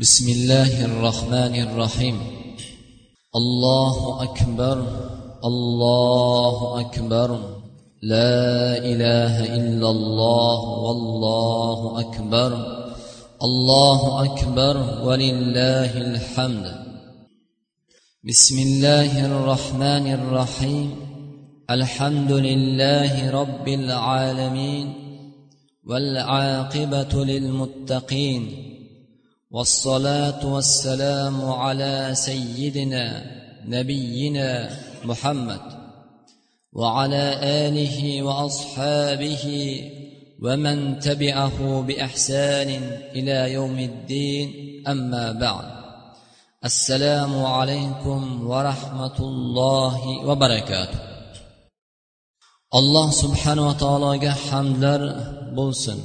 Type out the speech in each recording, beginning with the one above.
بسم الله الرحمن الرحيم. الله أكبر الله أكبر. لا إله إلا الله والله أكبر. الله أكبر ولله الحمد. بسم الله الرحمن الرحيم. الحمد لله رب العالمين والعاقبة للمتقين. والصلاة والسلام على سيدنا نبينا محمد وعلى آله وأصحابه ومن تبعه بإحسان إلى يوم الدين أما بعد. السلام عليكم ورحمة الله وبركاته. الله سبحانه وتعالى حمدلر بوسن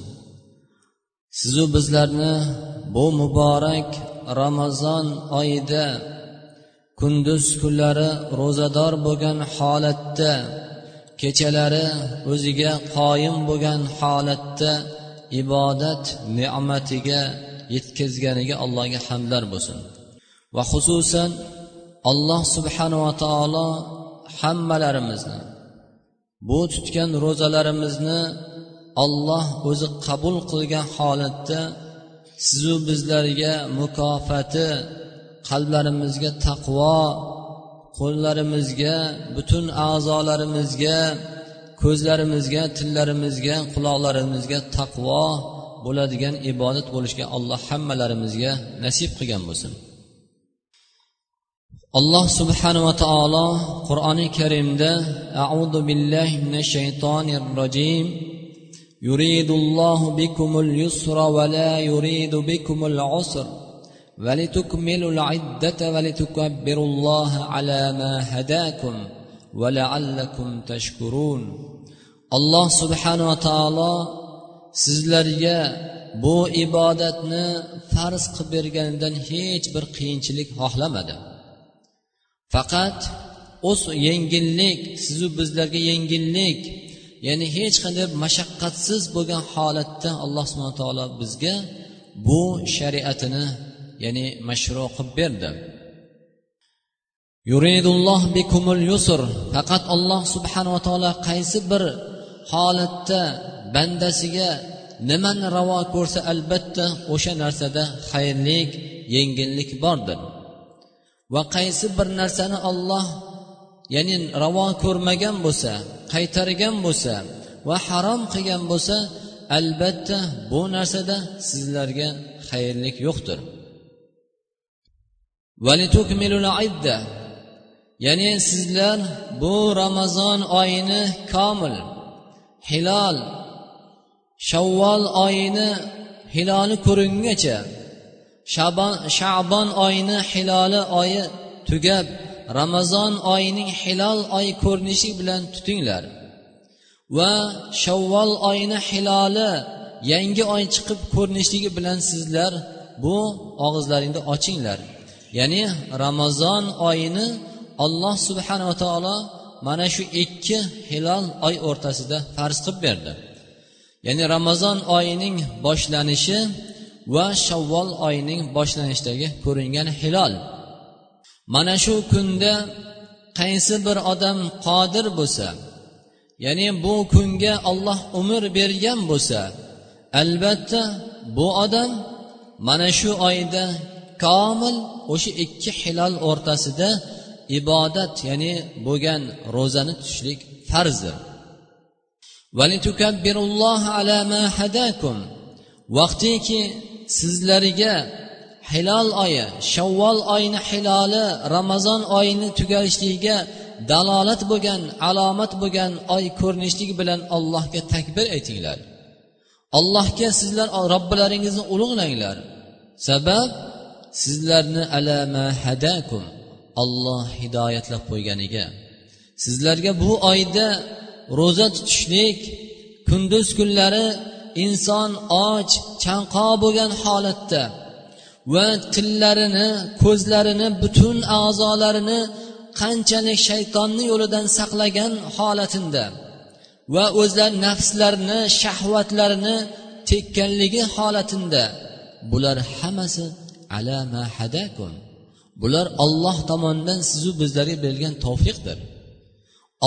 sizu bizlarni bu muborak ramazon oyida kunduz kunlari ro'zador bo'lgan holatda kechalari o'ziga qoyim bo'lgan holatda ibodat ne'matiga yetkazganiga allohga hamdlar bo'lsin. Va xususan alloh subhanava taolo hammalarimizni bu tutgan ro'zalarimizni olloh o'zi qabul qilgan holatda sizu bizlarga mukofati qalblarimizga taqvo qo'llarimizga butun a'zolarimizga ko'zlarimizga tillarimizga quloqlarimizga taqvo bo'ladigan ibodat bo'lishga alloh hammalarimizga nasib qilgan bo'lsin. Alloh subhanava taolo qur'oni karimda audu billahi minash shaytonir rojim يريد الله بكم اليسر ولا يريد بكم العسر ولتكملوا العدة ولتكبروا الله على ما هداكم ولعلكم تشكرون alloh subhanava taolo sizlarga bu ibodatni farz qilib berganidan hech bir qiyinchilik xohlamadi faqat o'z yengillik sizu bizlarga yengillik ya'ni hech qanday mashaqqatsiz bo'lgan holatda alloh subhana taolo bizga bu shariatini ya'ni mashru qilib berdi. Yuridulloh bikumul yusr. Faqat alloh subhanava taolo qaysi bir holatda bandasiga nimani ravo ko'rsa albatta o'sha narsada xayrlik yengillik bordir. Va qaysi bir narsani olloh ya'ni ravo ko'rmagan bo'lsa qaytargan bo'lsa va harom qilgan bo'lsa albatta bu narsada sizlarga xayrlik yo'qdir. Ya'ni sizlar bu ramazon oyini komil hilol shavvol oyini hiloli ko'ringungacha shabon shabon oyini hiloli oyi tugab ramazon oyining hilol oy ko'rinishi bilan tutinglar. Va shavvol oyini hiloli yangi oy chiqib ko'rinishligi bilan sizlar bu og'izlaringni ochinglar. Ya'ni ramazon oyini alloh subhanava taolo mana shu ikki hilol oy o'rtasida farz qilib berdi. Ya'ni ramazon oyining boshlanishi va shavvol oyining boshlanishidagi ko'ringan hilol. Mana shu kunda qaysi bir odam qodir bo'lsa ya'ni bu kunga olloh umr bergan bo'lsa albatta bu odam mana shu oyda komil o'sha ikki hilol o'rtasida ibodat ya'ni bo'lgan ro'zani tutishlik farzdir vaqtiki sizlarga hilol oyi shavvol oyini hiloli ramazon oyini tugalishligiga dalolat bo'lgan alomat bo'lgan oy ko'rinishligi bilan allohga takbir aytinglar. Allohga sizlar robbilaringizni ulug'langlar. Sabab sizlarni alama hadakum olloh hidoyatlab qo'yganiga. Sizlarga bu oyda ro'za tutishlik kunduz kunlari inson och chanqoq bo'lgan holatda va tillarini ko'zlarini butun a'zolarini qanchalik shaytonni yo'lidan saqlagan holatinda va o'zlari nafslarini shahvatlarini tekkanligi holatinda bular hammasi ala ma hadakum. Bular olloh tomonidan sizu bizlarga berilgan tavfiqdir.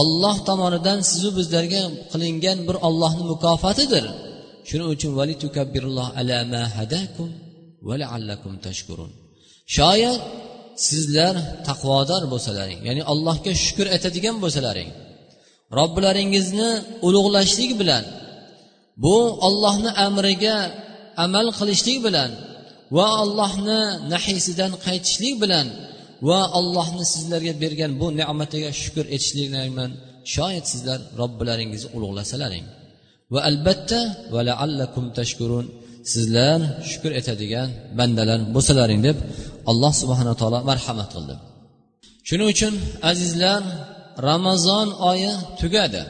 Olloh tomonidan sizu bizlarga qilingan bir ollohni mukofotidir. Shuning uchun ala ma hadakum. Shoyat sizlar taqvodor bo'lsalaring ya'ni allohga shukur aytadigan bo'lsalaring robbilaringizni ulug'lashlik bilan bu ollohni amriga amal qilishlik bilan va allohni nahiysidan qaytishlik bilan va allohni sizlarga bergan bu ne'matiga shukur etishliklar bilan shoyat sizlar robbilaringizni ulug'lasalaring. Va albatta va laallakum tashkurun. Sizlar shukur etadigan bandalar bo'lsalaring deb alloh subhana taolo marhamat qildi. Shuning uchun azizlar ramazon oyi tugadi.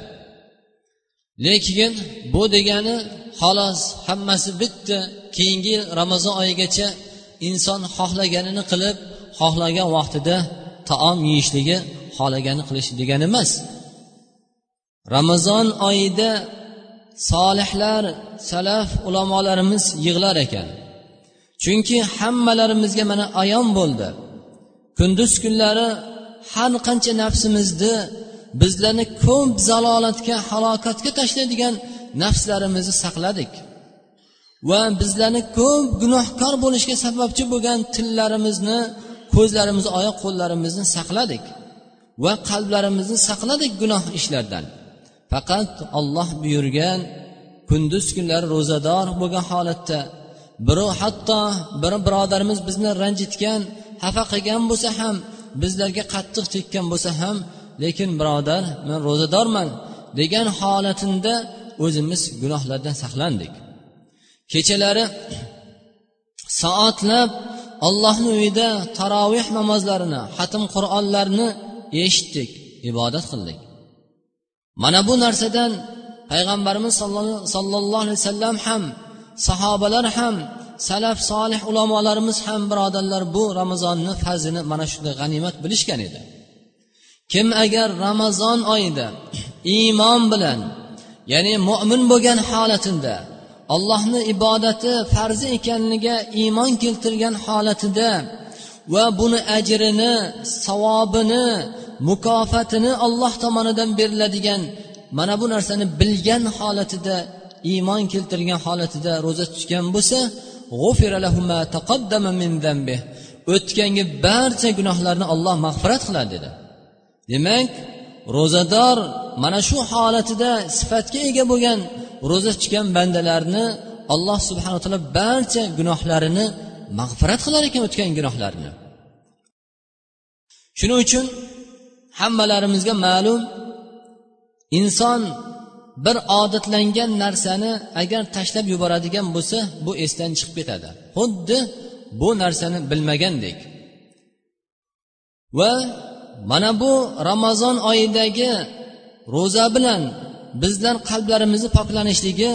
Lekin bu degani xolos hammasi bitta keyingi yil ramazon oyigacha inson xohlaganini qilib xohlagan vaqtida taom yeyishligi xohlagani qilish degani emas. Ramazon oyida solihlar salaf ulamolarimiz yig'lar ekan. Chunki hammalarimizga mana ayon bo'ldi. Kunduz kunlari har qancha nafsimizni bizlarni ko'p zalolatga halokatga tashlaydigan nafslarimizni saqladik. Va bizlarni ko'p gunohkor bo'lishga sababchi bo'lgan tillarimizni ko'zlarimizni oyoq qo'llarimizni saqladik. Va qalblarimizni saqladik gunoh ishlardan. Faqat olloh buyurgan kunduz kunlari ro'zador bo'lgan holatda birov hatto bir birodarimiz bizni ranjitgan xafa qilgan bo'lsa ham bizlarga qattiq tekkan bo'lsa ham lekin birodar men ro'zadorman degan holatinda o'zimiz gunohlardan saqlandik. Kechalari soatlab allohni uyida taroveh namozlarini xatm qur'onlarni eshitdik ibodat qildik. Mana bu narsadan payg'ambarimiz sollallohu alayhi vasallam ham sahobalar ham salaf solih ulamolarimiz ham birodarlar bu ramazonni fazlini mana shunday g'animat bilishgan edi. Kim agar ramazon oyida iymon bilan ya'ni mo'min bo'lgan holatida allohni ibodati farzi ekanligiga iymon keltirgan holatida va buni ajrini savobini mukofotini alloh tomonidan beriladigan mana bu narsani bilgan holatida iymon keltirgan holatida ro'za tutgan bo'lsa o'tgangi barcha gunohlarni olloh mag'firat qiladi dedi. Demak ro'zador mana shu holatida sifatga ega bo'lgan ro'za tutgan bandalarni alloh subhana taolo barcha gunohlarini mag'firat qilar ekan o'tgan gunohlarini. Shuning uchun hammalarimizga ma'lum inson bir odatlangan narsani agar tashlab yuboradigan bo'lsa bu esdan chiqib ketadi. Xuddi bu narsani bilmagandek. Va mana bu ramazon oyidagi ro'za bilan bizlar qalblarimizni poklanishligi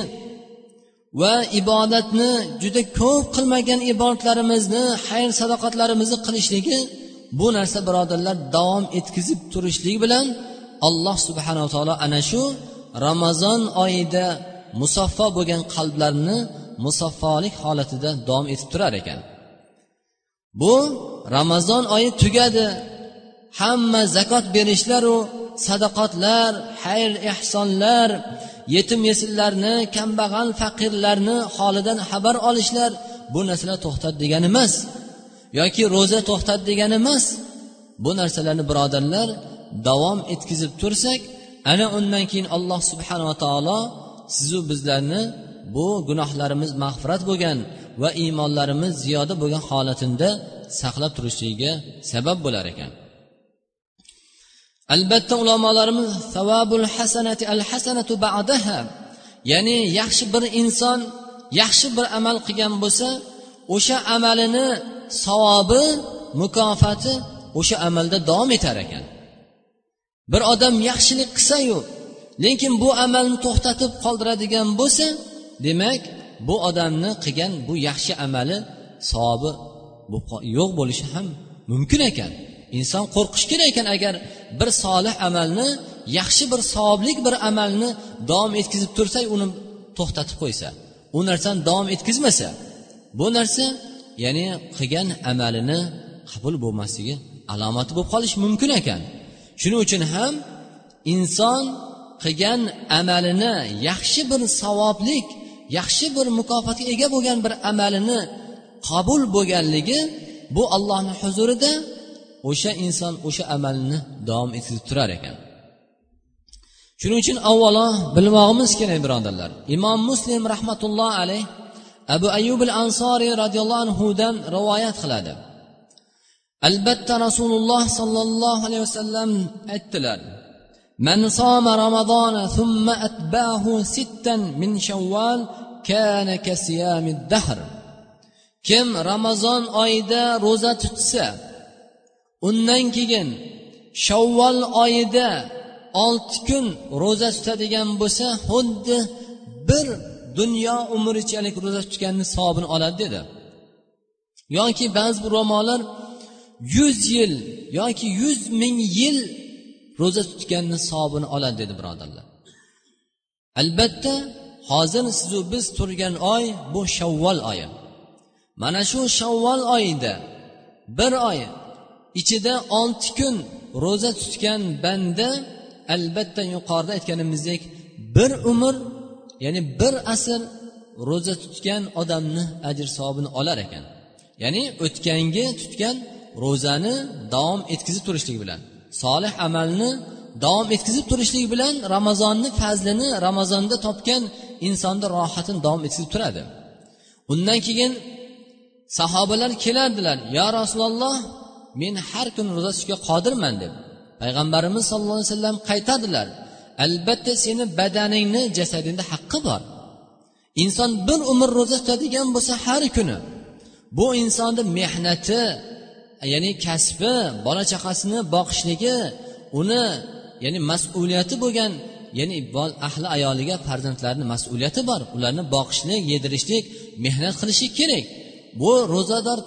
va ibodatni juda ko'p qilmagan ibodatlarimizni xayr sadoqatlarimizni qilishligi bu narsa birodarlar davom etkazib turishlik bilan alloh subhanava taolo ana shu ramazon oyida musaffo bo'lgan qalblarni musaffolik holatida davom etib turar ekan. Bu ramazon oyi tugadi. Hamma zakot berishlaru sadaqotlar xayr ehsonlar yetim yesillarni kambag'al faqirlarni holidan xabar olishlar bu narsalar to'xtadi degani emas. Yoki ro'za to'xtadi degani emas. Bu narsalarni birodarlar davom etkizib tursak ana undan keyin alloh subhanava taolo sizu bizlarni bu gunohlarimiz mag'firat bo'lgan va iymonlarimiz ziyoda bo'lgan holatinda saqlab turishligiga sabab bo'lar ekan. Albatta ulamolarimiz savabul hasanati al hasanatu ba'daha ya'ni yaxshi bir inson yaxshi bir amal qilgan bo'lsa o'sha amalini savobi mukofoti o'sha amalda davom etar ekan. Bir odam yaxshilik qilsayu lekin bu amalni to'xtatib qoldiradigan bo'lsa demak bu odamni qilgan bu yaxshi amali savobi yo'q bo'lishi ham mumkin ekan. Inson qo'rqish kerak ekan agar bir solih amalni yaxshi bir savoblik bir amalni davom etkazib tursak uni to'xtatib qo'ysa u narsani davom etkazmasa bu narsa ya'ni qilgan amalini qabul bo'lmasligi alomati bo'lib qolishi mumkin ekan. Shuning uchun ham inson qilgan amalini yaxshi bir savoblik yaxshi bir mukofotga ega bo'lgan bir amalini qabul bo'lganligi bu allohni huzurida o'sha inson o'sha amalni davom ettirib turar ekan. Shuning uchun avvalo bilmog'imiz kerak birodarlar. Imom muslim rahmatulloh alayh abu ayub al ansoriy roziyallohu anhudan rivoyat qiladi albatta rasululloh sollallohu alayhi vasallam aytdilar من صام رمضان ثم أتبعه ستا من شوال كان كصيام الدهر kim ramazon oyida ro'za tutsa undan keyin shavvol oyida olti kun ro'za tutadigan bo'lsa xuddi bir dunyo umrichalik ro'za tutganni savobini oladi dedi. Yoki ba'zi ro'molar yuz yil yoki yuz ming yil ro'za tutganni savobini oladi dedi birodarlar. Albatta hozir sizu biz turgan oy bu shavvol oyi. Mana shu shavvol oyida bir oy ichida olti kun ro'za tutgan banda albatta yuqorida aytganimizdek bir umr ya'ni bir asr ro'za tutgan odamni ajr savobini olar ekan. Ya'ni o'tgangi tutgan ro'zani davom etkazib turishlik bilan solih amalni davom etkazib turishlik bilan ramazonni fazlini ramazonda topgan insonni rohatini davom etkazib turadi. Undan keyin sahobalar kelardilar yo rasululloh men har kuni ro'za tutishga qodirman deb. Payg'ambarimiz sallallohu alayhi vasallam qaytadilar albatta seni badaningni jasadingda haqqi bor. Inson bir umr ro'za tutadigan bo'lsa har kuni bu insonni mehnati ya'ni kasbi bola chaqasini boqishligi uni ya'ni mas'uliyati bo'lgan ya'ni ahli ayoliga farzandlarini mas'uliyati bor. Ularni boqishlik yedirishlik mehnat qilishi kerak. Bu ro'zador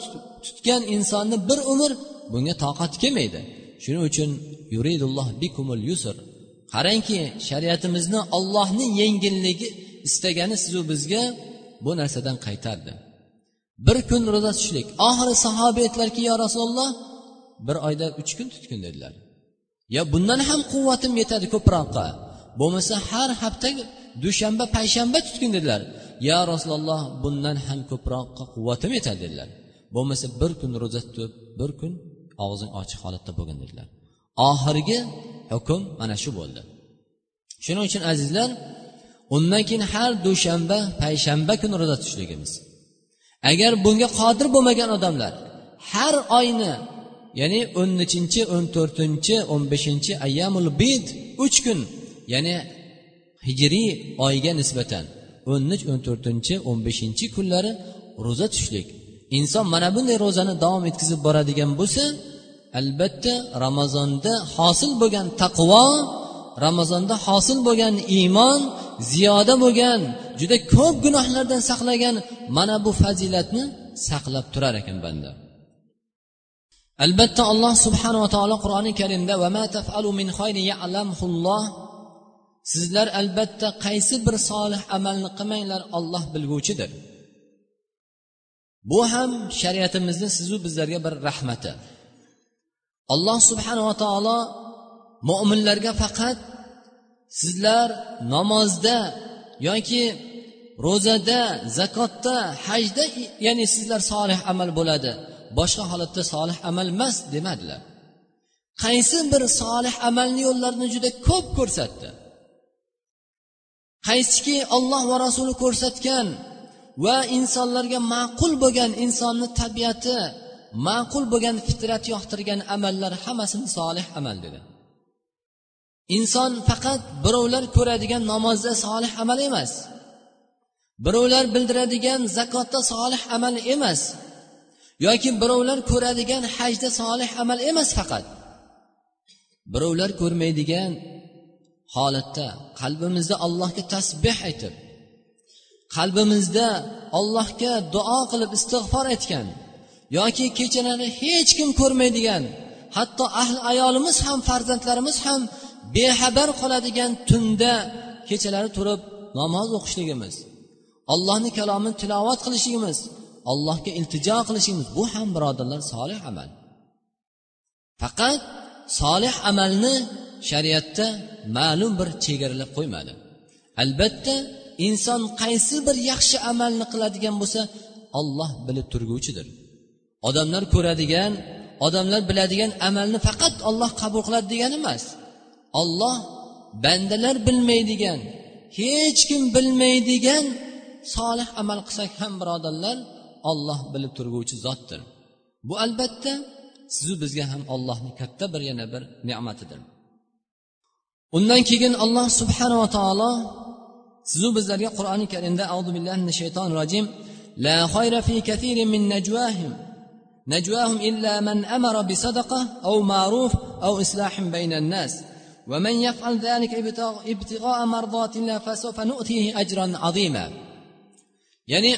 tutgan insonni bir umr bunga toqati kelmaydi. Shuning uchun yuridulloh bikumul yusr. Qarangki shariatimizni ollohni yengilligi istagani sizu bizga bu narsadan qaytardi. Bir kun ro'za tutishlik. Oxiri sahoba aytdilarki yo rasululloh bir oyda uch kun tutgin dedilar. Yo bundan ham quvvatim yetadi ko'proqqa. Bo'lmasa har hafta dushanba payshanba tutgin dedilar. Yo rasululloh bundan ham ko'proqqa quvvatim yetadi dedilar. Bo'lmasa bir kun ro'za tutib bir kun og'zing ochiq holatda bo'lgin dedilar. Oxirgi hukm mana shu bo'ldi. Shuning uchun azizlar undan keyin har dushanba payshanba kuni ro'za tutishligimiz. Agar bunga qodir bo'lmagan odamlar har oyni ya'ni o'n nechinchi o'n to'rtinchi o'n beshinchi ayyamul bid uch kun ya'ni hijriy oyga nisbatan o'n uch o'n to'rtinchi o'n beshinchi kunlari ro'za tutishlik. Inson mana bunday ro'zani davom etkazib boradigan bo'lsa albatta ramazonda hosil bo'lgan taqvo ramazonda hosil bo'lgan iymon ziyoda bo'lgan juda ko'p gunohlardan saqlagan mana bu fazilatni saqlab turar ekan banda. Albatta alloh subhanava taolo qur'oni karimda sizlar albatta qaysi bir solih amalni qilmanglar olloh bilguvchidir. Bu ham shariatimizni sizu bizlarga bir rahmati. Alloh subhanava taolo mo'minlarga faqat sizlar namozda yoki ro'zada zakotda hajda ya'ni sizlar solih amal bo'ladi. Boshqa holatda solih amal emas demadilar. Qaysi bir solih amalni yo'llarini juda ko'p ko'rsatdi. Qaysiki olloh va rasuli ko'rsatgan va insonlarga ma'qul bo'lgan insonni tabiati ma'qul bo'lgan fitrat yoqtirgan amallar hammasini solih amal dedi. Inson faqat birovlar ko'radigan namozda solih amal emas. Birovlar bildiradigan zakotda solih amal emas. Yoki birovlar ko'radigan hajda solih amal emas faqat. Birovlar ko'rmaydigan holatda qalbimizda allohga tasbeh aytib qalbimizda allohga duo qilib istig'for aytgan yoki kechalari hech kim ko'rmaydigan hatto ahli ayolimiz ham farzandlarimiz ham bexabar qoladigan tunda kechalari turib namoz o'qishligimiz allohni kalomini tilovat qilishligimiz allohga iltijo qilishimiz bu ham birodarlar solih amal. Faqat solih amalni shariatda ma'lum bir chegaralab qo'ymadi. Albatta inson qaysi bir yaxshi amalni qiladigan bo'lsa olloh bilib turguvchidir. Odamlar ko'radigan odamlar biladigan amalni faqat olloh qabul qiladi degani emas. Olloh bandalar bilmaydigan hech kim bilmaydigan solih amal qilsak ham birodarlar olloh bilib turguvchi zotdir. Bu albatta sizu bizga ham ollohni katta bir yana bir ne'matidir. Undan keyin alloh subhanava taolo sizu bizlarga qur'oni karimda auzu billahi minash shaytonir rojim la xayra fi kathirin min najwahim. najwahum illa man amara bi sadaqa aw ma'ruf aw islahin baynan nas ومن يفعل ذلك ابتغاء مرضات الله فسوف نؤتيه أجرا عظيما ya'ni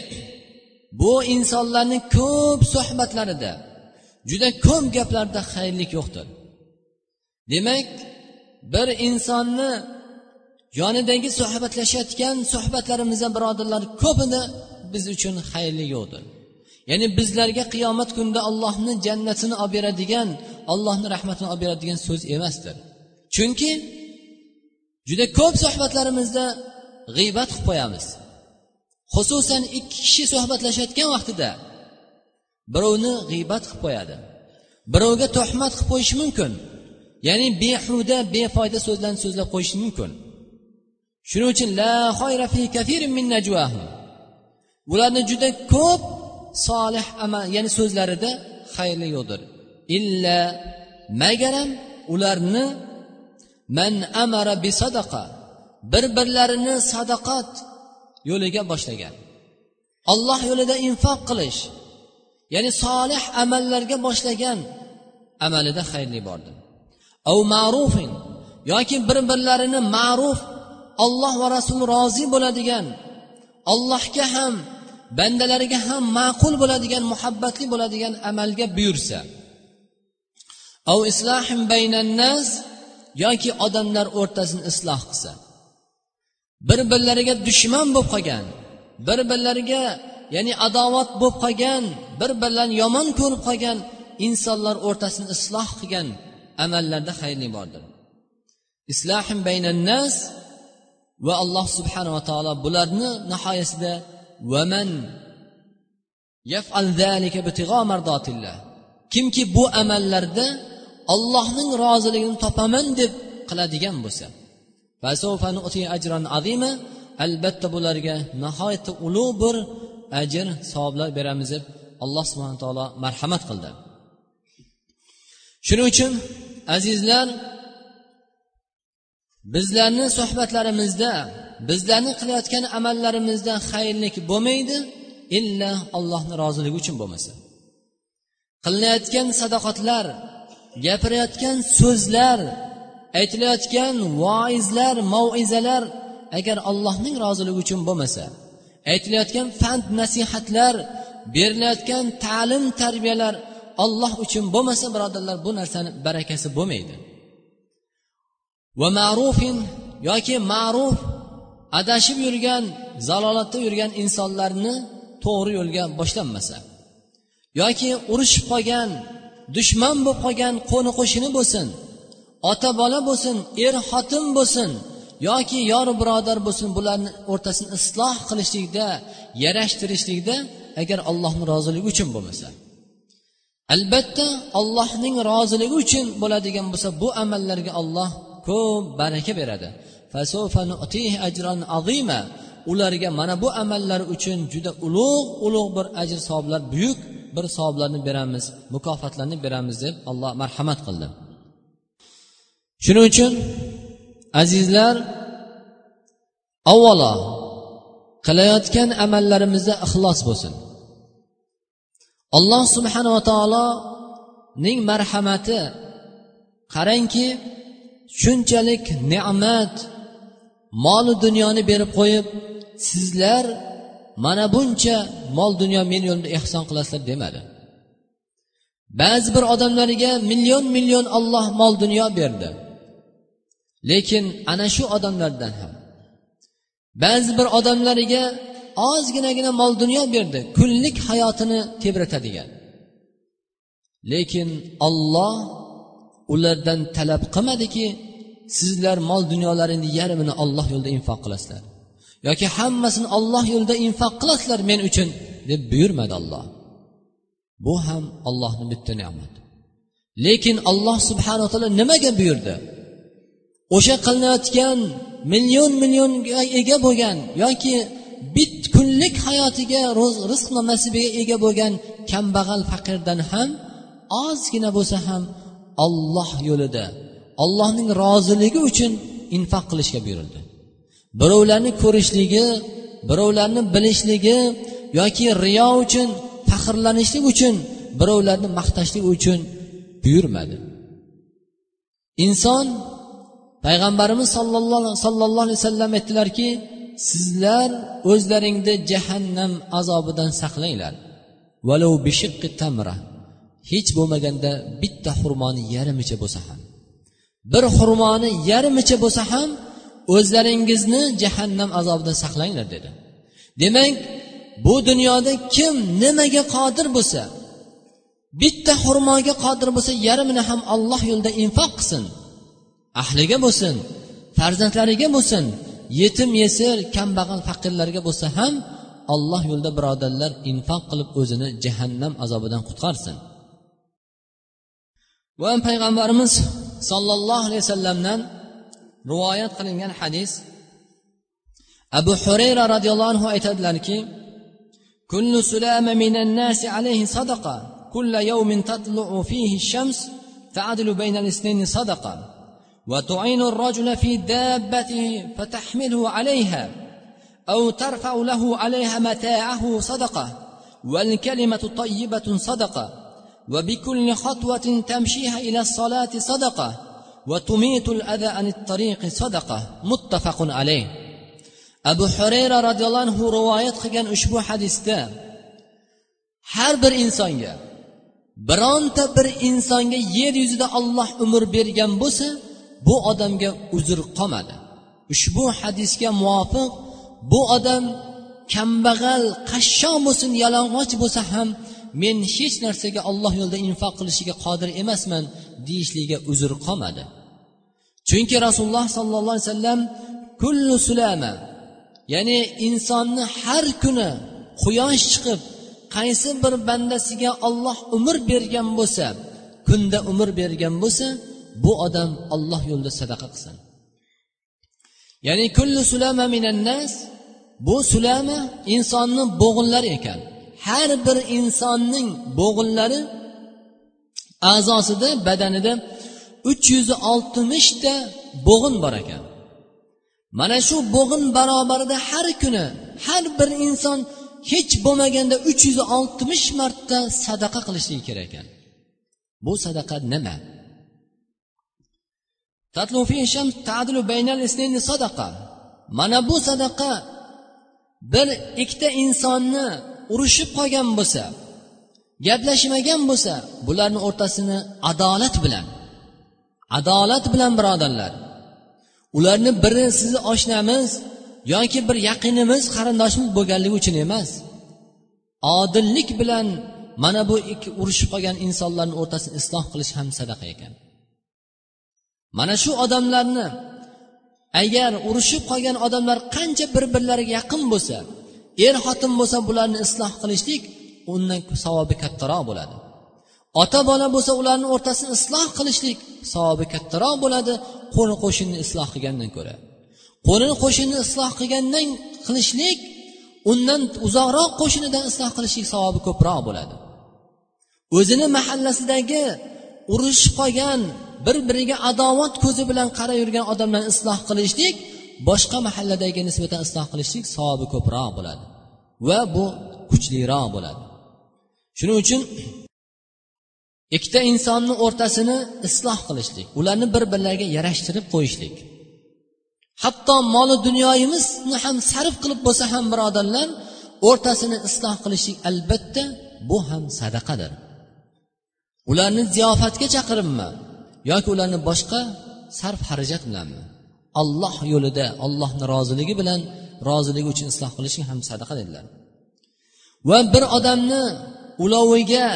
bu insonlarni ko'p suhbatlarida juda ko'p gaplarda xayrlik yo'qdir demak bir insonni yonidagi suhbatlashayotgan suhbatlarimizda birodarlar ko'pida biz uchun xayrli yo'qdir Ya'ni bizlarga qiyomat kunida allohni jannatini olib beradigan allohni rahmatini olib beradigan so'z emasdir. Chunki juda ko'p suhbatlarimizda g'iybat qilib qo'yamiz. Xususan ikki kishi suhbatlashayotgan vaqtida birovni g'iybat qilib qo'yadi. Birovga tuhmat qilib qo'yishi mumkin. Ya'ni behuda befoyda so'zlarni so'zlab qo'yishi mumkin. Shuning uchun la fi min najwahum. Bularni juda ko'p solih amal ya'ni so'zlarida xayrli yo'qdir. Illa magaram ularni man amara bi sadaqa bir birlarini sadaqat yo'liga boshlagan. Olloh yo'lida infoq qilish ya'ni solih amallarga boshlagan amalida xayrli bordir. Av ma'rufin yoki bir birlarini ma'ruf olloh va rasuli rozi bo'ladigan allohga ham bandalariga ham ma'qul bo'ladigan muhabbatli bo'ladigan amalga buyursa av islohim baynannas yoki odamlar o'rtasini isloh qilsa bir birlariga dushman bo'lib qolgan bir birlariga ya'ni adovat bo'lib qolgan bir birlarini yomon ko'rib qolgan insonlar o'rtasini isloh qilgan amallarda xayrli bordir. Islohim baynannas va alloh subhanava taolo bularni nihoyasida vaman kimki bu amallarda ollohning roziligini topaman deb qiladigan bo'lsa. Albatta bularga nihoyatda ulug' bir ajr savoblar beramiz deb alloh subhana taolo marhamat qildi. Shuning uchun azizlar bizlarni suhbatlarimizda bizlarni qilayotgan amallarimizda xayrlik bo'lmaydi illa allohni roziligi uchun bo'lmasa qilinayotgan sadoqatlar gapirayotgan so'zlar aytilayotgan voizlar maizalar agar allohning roziligi uchun bo'lmasa aytilayotgan pand nasihatlar berilayotgan ta'lim tarbiyalar olloh uchun bo'lmasa birodarlar bu narsani barakasi bo'lmaydi. Va ma'rufin yoki ma'ruf adashib yurgan zalolatda yurgan insonlarni to'g'ri yo'lga boshlanmasa yoki urushib qolgan dushman bo'lib qolgan qo'ni qo'shni bo'lsin ota bola bo'lsin er xotin bo'lsin yoki yor birodar bo'lsin bularni o'rtasini isloh qilishlikda yarashtirishlikda agar allohni roziligi uchun bo'lmasa. Albatta allohning roziligi uchun bo'ladigan bo'lsa bu amallarga olloh ko'p baraka beradi. Ularga mana bu amallar uchun juda ulug' ulug' bir ajr savoblar buyuk bir savoblarni beramiz mukofotlarni beramiz deb alloh marhamat qildi. Shuning uchun azizlar avvalo qilayotgan amallarimizda ixlos bo'lsin. Alloh subhanava taoloning marhamati qarangki shunchalik ne'mat molu dunyoni berib qo'yib sizlar mana buncha mol dunyo meni yo'limda ehson qilasizlar demadi. Ba'zi bir odamlarga million million olloh mol dunyo berdi. Lekin ana shu odamlardan ham. Ba'zi bir odamlariga ozginagina mol dunyo berdi kunlik hayotini tebratadigan. Lekin olloh ulardan talab qilmadiki sizlar mol dunyolaringni yarmini olloh yo'lida infoq qilasizlar. Yoki hammasini olloh yo'lida infoq qilasizlar men uchun deb buyurmadi olloh bu ham ollohni bitta ne'mati. Lekin alloh subhanaa taolo nimaga buyurdi? O'sha qilinayotgan million millionga ega bo'lgan yoki bit kunlik hayotiga rizq nasibiga ega bo'lgan kambag'al faqirdan ham ozgina bo'lsa ham olloh yo'lida ollohning roziligi uchun infoq qilishga buyurildi. Birovlarni ko'rishligi birovlarni bilishligi yoki riyo uchun faxrlanishlik uchun birovlarni maqtashlik uchun buyurmadi. Inson payg'ambarimiz sollallohu alayhi vasallam aytdilarki sizlar o'zlaringni jahannam azobidan saqlanglar. Valov bishiqqi tamra. Hech bo'lmaganda bitta xurmoni yarmicha bo'lsa ham bir xurmoni yarmicha bo'lsa ham o'zlaringizni jahannam azobidan saqlanglar dedi. Demak bu dunyoda kim nimaga qodir bo'lsa bitta xurmoga qodir bo'lsa yarmini ham alloh yo'lida infoq qilsin ahliga bo'lsin farzandlariga bo'lsin yetim yesir kambag'al faqirlarga bo'lsa ham alloh yo'lida birodarlar infoq qilib o'zini jahannam azobidan qutqarsin. Va payg'ambarimiz sollallohu alayhi vasallamdan rivoyat qilingan hadis abu hurayra roziyallohu anhu aytadilarki كل سلام من الناس عليه صدقة كل يوم تطلع فيه الشمس تعدل بين الاثنين صدقة. وتعين الرجل في دابته فتحمله عليها أو ترفع له عليها متاعه صدقة. والكلمة طيبة صدقة. وبكل خطوة تمشيها إلى الصلاة صدقة وتميت الأذى عن الطريق صدقة متفق عليه abu xurayra roziyallohu anhu rivoyat qilgan ushbu hadisda har bir insonga bironta bir insonga yer yuzida olloh umr bergan bo'lsa bu odamga uzr qolmadi ushbu hadisga muvofiq bu odam kambag'al qashshoq bo'lsin yalang'och bo'lsa ham men hech narsaga olloh yo'lida infoq qilishiga qodir emasman deyishligiga uzr qolmadi. Chunki rasululloh sollallohu alayhi vasallam kullu sulama ya'ni insonni har kuni quyosh chiqib qaysi bir bandasiga olloh umr bergan bo'lsa kunda umr bergan bo'lsa bu odam olloh yo'lida sadaqa qilsin. Ya'ni kullu sulama minannas bu sulama insonni bo'g'inlari ekan. Har bir insonning bo'g'inlari a'zosida badanida uch yuz oltmishta bo'g'in bor ekan. Mana shu bo'g'in barobarida har kuni har bir inson hech bo'lmaganda uch yuz oltmish marta sadaqa qilishligi kerak ekan. Bu sadaqa nima? Mana bu sadaqa bir ikkita insonni urushib qolgan bo'lsa gaplashmagan bo'lsa bularni o'rtasini adolat bilan adolat bilan birodarlar ularni biri sizni oshnamiz yoki bir yaqinimiz qarindoshimiz bo'lganligi uchun emas odillik bilan mana bu ikki urushib qolgan insonlarni o'rtasini isloh qilish ham sadaqa ekan. Mana shu odamlarni agar urushib qolgan odamlar qancha bir birlariga yaqin bo'lsa er xotin bo'lsa bularni isloh qilishlik undan savobi kattaroq bo'ladi. Ota bola bo'lsa ularni o'rtasini isloh qilishlik savobi kattaroq bo'ladi qo'ni qo'shinni isloh qilgandan ko'ra. Qo'ni qo'shinni isloh qilgandan qilishlik undan uzoqroq qo'shnidan isloh qilishlik savobi ko'proq bo'ladi. O'zini mahallasidagi urushib qolgan bir biriga adovat ko'zi bilan qarab yurgan odamlarni isloh qilishlik boshqa mahalladagi nisbatan isloh qilishlik savobi ko'proq bo'ladi va bu kuchliroq bo'ladi. Shuning uchun ikkita insonni o'rtasini isloh qilishlik ularni bir birlariga yarashtirib qo'yishlik. Hatto moli dunyoyimizni ham sarf qilib bo'lsa ham birodarlar o'rtasini isloh qilishlik albatta bu ham sadaqadir. Ularni ziyofatga chaqiribmi yoki ularni boshqa sarf xarajat bilanmi alloh yo'lida ollohni roziligi bilan roziligi uchun isloh qilishing ham sadaqa dedilar. Va bir odamni uloviga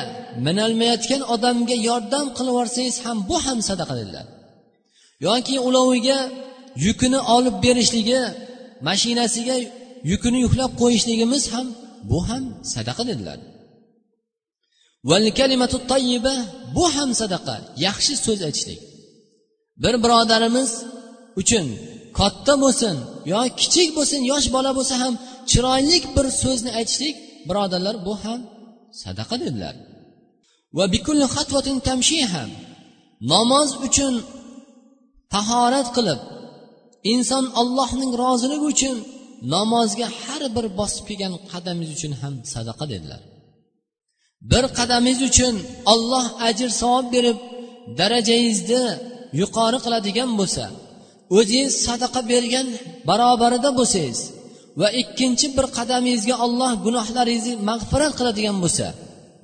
minolmayotgan odamga yordam qilib yuborsangiz ham bu ham sadaqa dedilar. Yoki uloviga yukini olib berishligi mashinasiga yukini yuklab qo'yishligimiz ham bu ham sadaqa dedilar. Bu ham sadaqa yaxshi so'z aytishlik. Bir birodarimiz uchun katta bo'lsin yo kichik bo'lsin yosh bola bo'lsa ham chiroyli bir so'zni aytishlik birodarlar bu ham sadaqa dedilar. Va ham namoz uchun tahorat qilib inson allohning roziligi uchun namozga har bir bosib kelgan qadamingiz uchun ham sadaqa dedilar. Bir qadamingiz uchun olloh ajr savob berib darajangizni yuqori qiladigan bo'lsa o'zingiz sadaqa bergan barobarida bo'lsangiz va ikkinchi bir qadamingizga olloh gunohlaringizni mag'firat qiladigan bo'lsa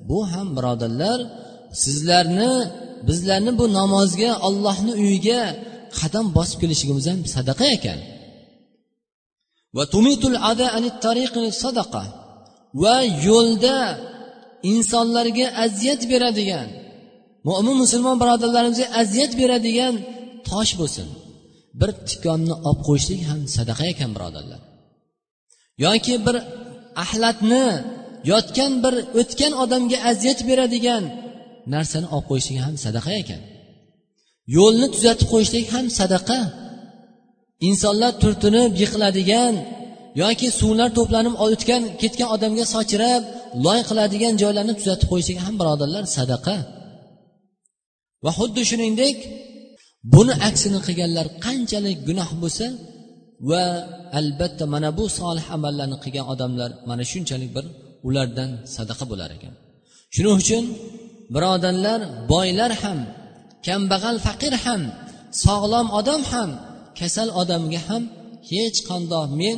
bu ham birodarlar sizlarni bizlarni bu namozga ollohni uyiga qadam bosib kelishligimiz ham sadaqa ekan. Va yo'lda insonlarga aziyat beradigan mo'min musulmon birodarlarimizga aziyat beradigan tosh bo'lsin. Bir tikonni olib qo'yishlik ham sadaqa ekan birodarlar. Yoki bir axlatni yotgan bir o'tgan odamga aziyat beradigan narsani olib qo'yishlik ham sadaqa ekan. Yo'lni tuzatib qo'yishlik ham sadaqa. Insonlar turtinib yiqiladigan yoki suvlar to'planib o'tgan ketgan odamga sochirab loy qiladigan joylarni tuzatib qo'yishlik ham birodarlar sadaqa. Va xuddi shuningdek buni aksini qilganlar qanchalik gunoh bo'lsa va albatta mana bu solih amallarni qilgan odamlar mana shunchalik bir ulardan sadaqa bo'lar ekan. Shuning uchun birodarlar boylar ham kambag'al faqir ham sog'lom odam ham kasal odamga ham hech qandoq men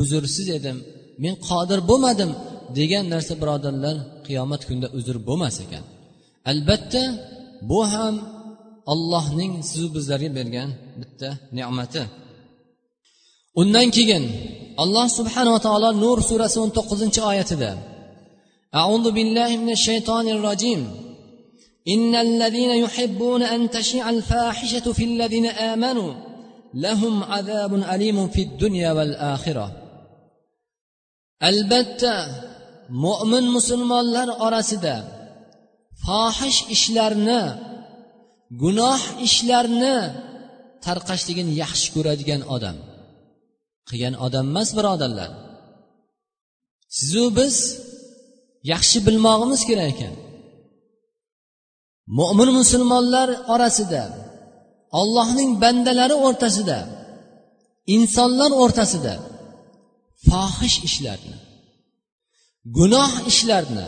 uzrsiz edim men qodir bo'lmadim degan narsa birodarlar qiyomat kunida uzr bo'lmas ekan. Albatta bu ham ollohning sizu bizlarga bergan bitta ne'mati undan keyin alloh subhanava taolo nur surasi o'n to'qqizinchi oyatida أعوذ بالله من الشيطان الرجيم إن الذين يحبون أن تشيع الفاحشة في الذين آمنوا لهم عذاب أليم في الدنيا والآخرة albatta mo'min musulmonlar orasida fohish ishlarni gunoh ishlarni tarqashligini yaxshi ko'radigan odam. Qilgan odam emas birodarlar. Sizu biz yaxshi bilmog'imiz kerak ekan. Mo'min musulmonlar orasida ollohning bandalari o'rtasida insonlar o'rtasida fohish ishlarni gunoh ishlarni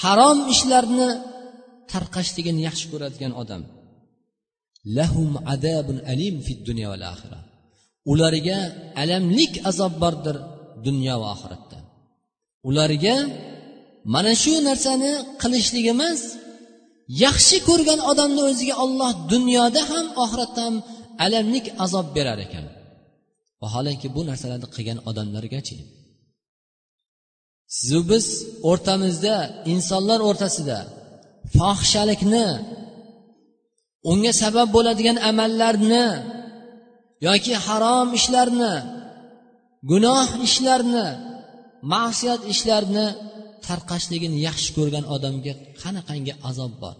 harom ishlarni tarqashligini yaxshi ko'radigan odam. Lahum adabun alim fid dunyo val axira ularga alamlik azob bordir dunyo va oxiratda. Ularga mana shu narsani qilishlik emas yaxshi ko'rgan odamni o'ziga olloh dunyoda ham oxiratda ham alamlik azob berar ekan. Vaholanki bu narsalarni qilgan odamlargachi. Sizu biz o'rtamizda insonlar o'rtasida fohishalikni unga sabab bo'ladigan amallarni yoki harom ishlarni gunoh ishlarni ma'siyat ishlarni tarqashligini yaxshi ko'rgan odamga qanaqangi azob bor?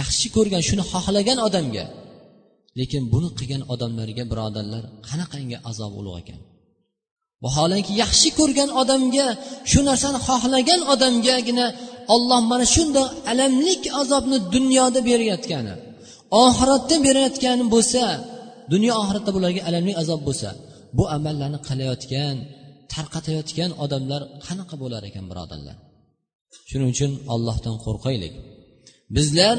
Yaxshi ko'rgan shuni xohlagan odamga lekin buni qilgan odamlarga birodarlar qanaqangi azob ulug' ekan? Vaholanki yaxshi ko'rgan odamga shu narsani xohlagan odamgagina olloh mana shundoq alamlik azobni dunyoda berayotgani oxiratda berayotgani bo'lsa dunyo oxiratda bularga alamli azob bo'lsa bu amallarni qilayotgan tarqatayotgan odamlar qanaqa bo'lar ekan birodarlar? Shuning uchun ollohdan qo'rqaylik. Bizlar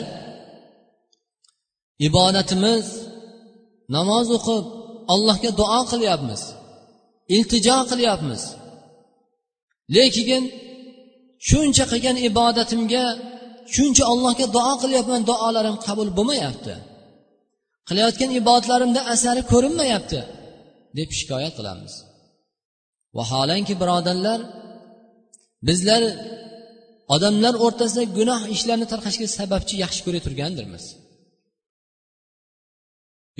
ibodatimiz namoz o'qib allohga duo qilyapmiz iltijo qilyapmiz. Lekin shuncha qilgan ibodatimga shuncha allohga duo qilyapman duolarim qabul bo'lmayapti. Qilayotgan ibodatlarimda asari ko'rinmayapti deb shikoyat qilamiz. Vaholanki birodarlar bizlar odamlar o'rtasida gunoh ishlarni tarqashiga sababchi yaxshi ko'ray turgandirmiz?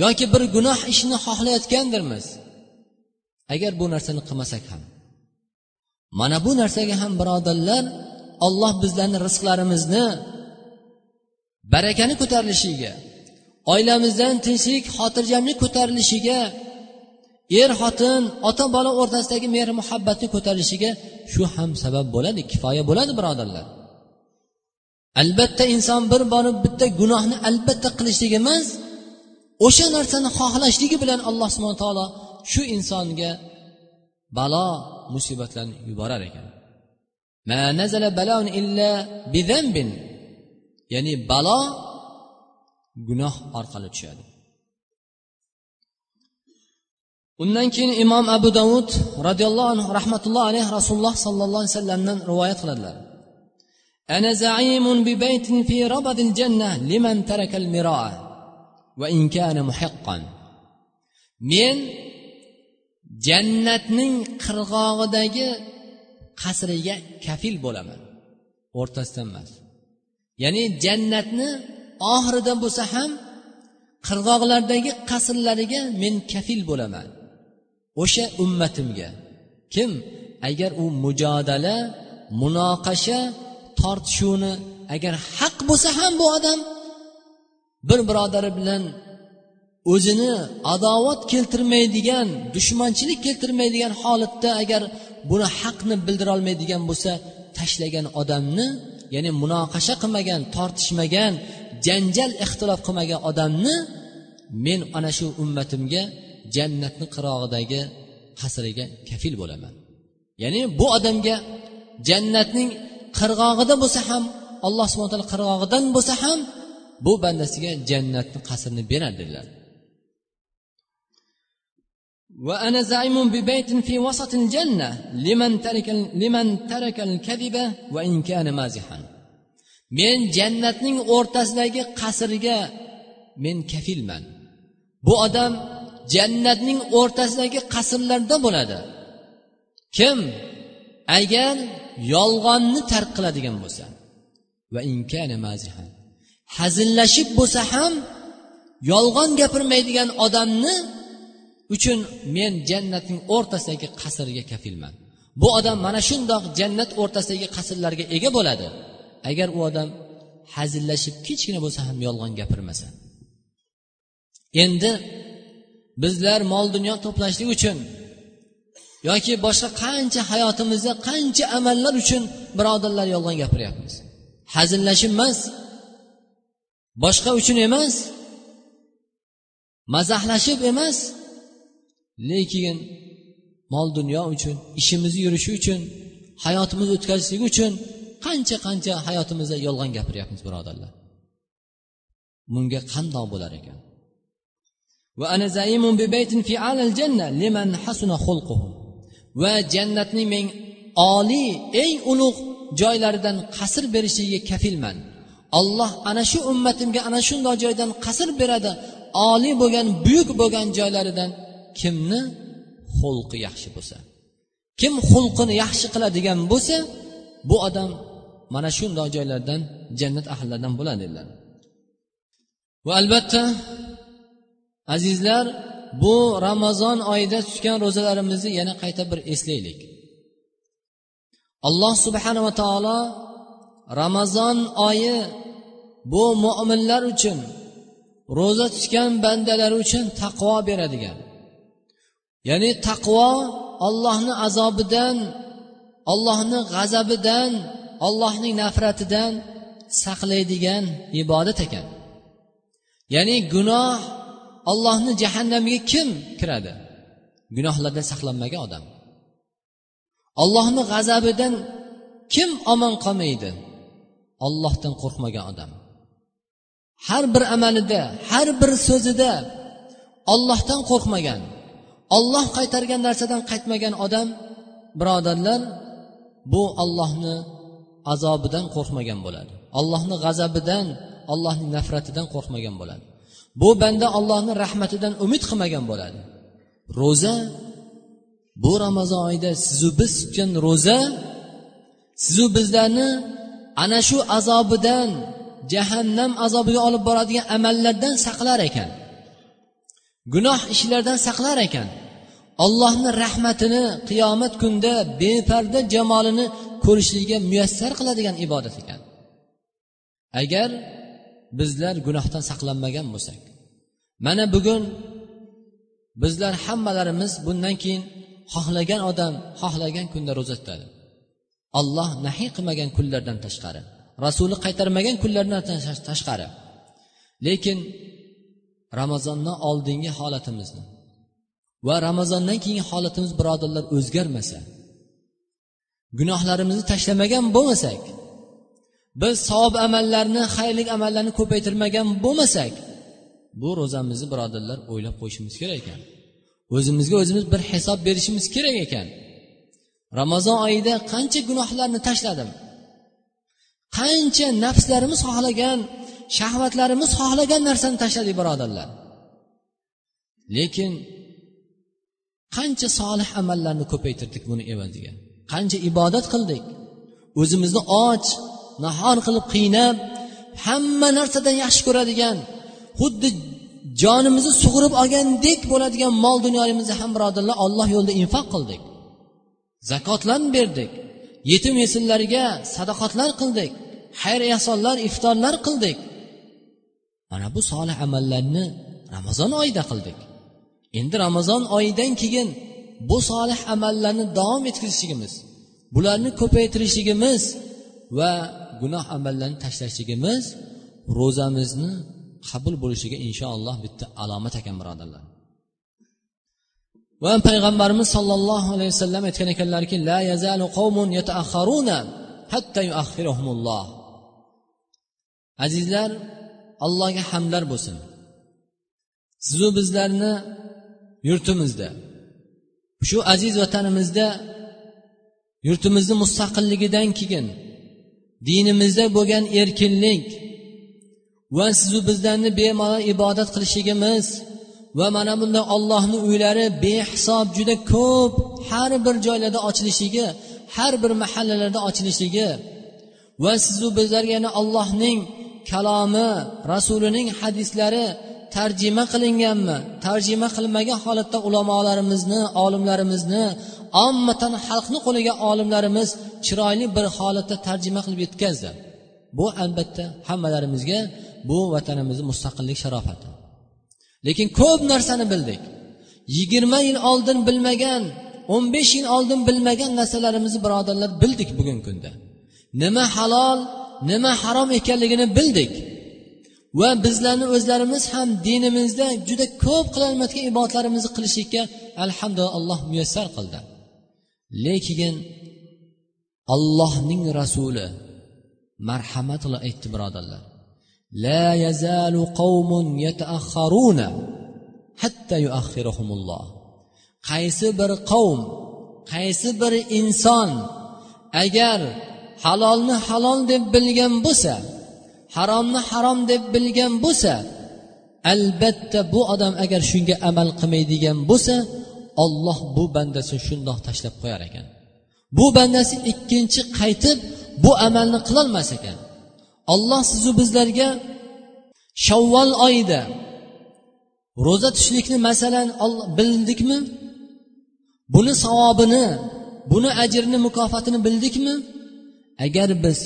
Yoki bir gunoh ishni xohlayotgandirmiz? Agar bu narsani qilmasak ham. Mana bu narsaga ham birodarlar olloh bizlarni rizqlarimizni barakani ko'tarilishiga oilamizdan tinchlik xotirjamlik ko'tarilishiga er xotin ota bola o'rtasidagi mehr muhabbatni ko'tarilishiga shu ham sabab bo'ladi kifoya bo'ladi birodarlar. Albatta inson bir borib bitta gunohni albatta qilishlik emas o'sha narsani xohlashligi bilan alloh subhana taolo shu insonga balo musibatlarni yuborar ekan ya'ni balo gunoh orqali tushadi undan keyin imom abu davud roziyallohu anhu rahmatullohi alayhi rasululloh sollallohu alayhi vasallamdan rivoyat qiladilar أنا زعيم ببيت في ربض الجنة لمن ترك المراء وإن كان محقا men jannatning qirg'og'idagi qasriga kafil bo'laman. O'rtasidan emas. Ya'ni jannatni oxirida bo'lsa ham qirg'oqlardagi qasrlariga men kafil bo'laman. O'sha ummatimga. Kim agar u mujodala munoqasha tortishuvni agar haq bo'lsa ham bu odam bir birodari bilan o'zini adovat keltirmaydigan dushmanchilik keltirmaydigan holatda agar buni haqni bildirolmaydigan bo'lsa tashlagan odamni ya'ni munoqasha qilmagan tortishmagan janjal ixtilof qilmagan odamni men ana shu ummatimga jannatni qirog'idagi qasriga kafil bo'laman. Ya'ni bu odamga jannatning qirg'og'ida bo'lsa ham alloh subhana taolo qirg'og'idan bo'lsa ham bu bandasiga jannatni qasrini beradi dedilar. وأنا زعيم ببيت في وسط الجنة لمن ترك لمن ترك الكذب وإن كان مازحا men jannatning o'rtasidagi qasrga men kafilman bu odam jannatning o'rtasidagi qasrlarda bo'ladi kim agar yolg'onni tark qiladigan bo'lsa va hazillashib bo'lsa ham yolg'on gapirmaydigan odamni uchun men jannatning o'rtasidagi qasrga kafilman. Bu odam mana shundoq jannat o'rtasidagi qasrlarga ega bo'ladi. Agar u odam hazillashib kichkina bo'lsa ham yolg'on gapirmasa. Endi bizlar mol dunyo to'plashlik uchun yoki boshqa qancha hayotimizda qancha amallar uchun birodarlar yolg'on gapiryapmiz. Hazillashib emas boshqa uchun emas mazahlashib emas lekin mol dunyo uchun ishimiz yurishi uchun hayotimiz o'tkazishlik uchun qancha qancha hayotimizda yolg'on gapiryapmiz birodarlar. Bunga qandoq bo'lar ekan? Va jannatning men oliy eng ulug' joylaridan qasr berishligiga kafilman. Olloh ana shu ummatimga ana shundoq joydan qasr beradi oliy bo'lgan buyuk bo'lgan joylaridan kimni xulqi yaxshi bo'lsa. Kim xulqini yaxshi qiladigan bo'lsa bu odam mana shundoq joylardan jannat ahllaridan bo'ladi dedilar. Va albatta azizlar bu ramazon oyida tutgan ro'zalarimizni yana qayta bir eslaylik. Alloh subhanava taolo ramazon oyi bu mo'minlar uchun ro'za tutgan bandalar uchun taqvo beradigan ya'ni taqvo ollohni azobidan ollohni g'azabidan ollohning nafratidan saqlaydigan ibodat ekan. Ya'ni gunoh ollohni jahannamiga kim kiradi? Gunohlardan saqlanmagan odam. Ollohni g'azabidan kim omon qolmaydi? Ollohdan qo'rqmagan odam. Har bir amalida har bir so'zida ollohdan qo'rqmagan olloh qaytargan narsadan qaytmagan odam birodarlar bu ollohni azobidan qo'rqmagan bo'ladi. Allohni g'azabidan allohning nafratidan qo'rqmagan bo'ladi. Bu banda allohni rahmatidan umid qilmagan bo'ladi. Ro'za bu ramazon oyida sizu biz tutgan ro'za sizu bizlarni ana shu azobidan jahannam azobiga olib boradigan amallardan saqlar ekan. Gunoh ishlardan saqlar ekan. Allohni rahmatini qiyomat kunida beparda jamolini ko'rishligiga muyassar qiladigan ibodat ekan. Agar bizlar gunohdan saqlanmagan bo'lsak mana bugun bizlar hammalarimiz bundan keyin xohlagan odam xohlagan kunda ro'za tutadi. Alloh nahiy qilmagan kunlardan tashqari rasuli qaytarmagan kunlardan tashqari. Lekin ramazondan oldingi holatimizni va ramazondan keyingi holatimiz birodarlar o'zgarmasa gunohlarimizni tashlamagan bo'lmasak biz savob amallarni xayrli amallarni ko'paytirmagan bo'lmasak bu ro'zamizni birodarlar o'ylab qo'yishimiz kerak ekan. O'zimizga o'zimiz bir hisob berishimiz kerak ekan. Ramazon oyida qancha gunohlarni tashladim qancha nafslarimiz xohlagan shahvatlarimiz xohlagan narsani tashladik birodarlar. Lekin qancha solih amallarni ko'paytirdik buni evaziga qancha ibodat qildik. O'zimizni och nahor qilib qiynab hamma narsadan yaxshi ko'radigan xuddi jonimizni sug'urib olgandek bo'ladigan mol dunyomizni ham birodarlar olloh yo'lida infoq qildik. Zakotlarni berdik. Yetim yesinlarga sadoqatlar qildik. Xayr ehsonlar iftorlar qildik. Mana bu solih amallarni ramazon oyida qildik. Endi ramazon oyidan keyin bu solih amallarni davom ettirishligimiz bularni ko'paytirishligimiz va gunoh amallarni tashlashligimiz ro'zamizni qabul bo'lishiga inshaalloh bitta alomat ekan birodarlar. Va payg'ambarimiz sollallohu alayhi vasallam aytgan ekanlarki la yazalu qavmun yataakharuna hatta yuakhirahumulloh. Azizlar allohga hamdlar bo'lsin. Sizu bizlarni yurtimizda shu aziz vatanimizda yurtimizni mustaqilligidan keyin dinimizda bo'lgan erkinlik va sizu bizlarni bemalol ibodat qilishligimiz va mana bunday ollohni uylari behisob juda ko'p har bir joylarda ochilishligi har bir mahallalarda ochilishligi va sizu bizlarga yana allohning kalomi rasulining hadislari tarjima qilinganmi? Tarjima qilmagan holatda ulamolarimizni olimlarimizni ommatan xalqni qo'liga olimlarimiz chiroyli bir holatda tarjima qilib yetkazdi. Bu albatta hammalarimizga bu vatanimizni mustaqillik sharofati. Lekin ko'p narsani bildik. Yigirma yil oldin bilmagan o'n besh yil oldin bilmagan narsalarimizni birodarlar bildik bugungi kunda. Nima halol nima harom ekanligini bildik va bizlarni o'zlarimiz ham dinimizda juda ko'p qilolmayotgan ibodatlarimizni qilishlikka alhamdulillah alloh muyassar qildi lekin allohning rasuli marhamat qilib aytdi birodarlar لا يزال قوم يتأخرون حتى يؤخرهم الله qaysi bir qavm qaysi bir inson agar halolni halol deb bilgan bo'lsa haromni harom deb bilgan bo'lsa albatta bu odam agar shunga amal qilmaydigan bo'lsa olloh bu bandasini shundoq tashlab qo'yar ekan. Bu bandasi ikkinchi qaytib bu amalni qilolmas ekan. Olloh sizu bizlarga shavvol oyida ro'za tutishlikni masalan bildikmi? Buni savobini buni ajrini mukofotini bildikmi? Agar biz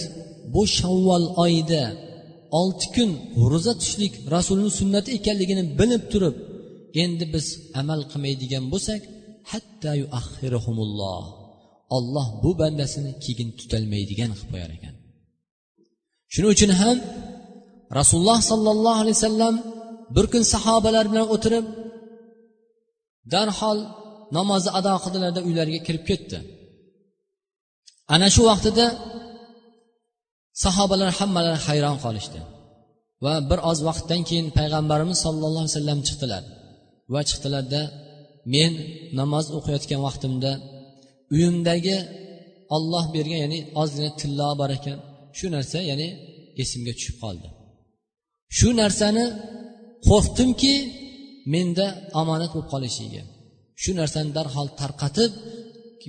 bu shavvol oyida olti kun ro'za tutishlik rasulni sunnati ekanligini bilib turib endi biz amal qilmaydigan bo'lsak hatta olloh bu bandasini keyin tutolmaydigan qilib qo'yar ekan. Shuning uchun ham rasululloh sollallohu alayhi vasallam bir kun sahobalar bilan o'tirib darhol namozni ado qildilarda uylariga kirib ketdi. Ana shu vaqtida sahobalar hammalari hayron qolishdi. Va bir oz vaqtdan keyin payg'ambarimiz sollallohu alayhi vasallam chiqdilar. Va chiqdilarda men namoz o'qiyotgan vaqtimda uyimdagi olloh bergan ya'ni ozgina tillo bor ekan shu narsa ya'ni esimga tushib qoldi. Shu narsani qo'rqdimki menda omonat bo'lib qolishiga shu narsani darhol tarqatib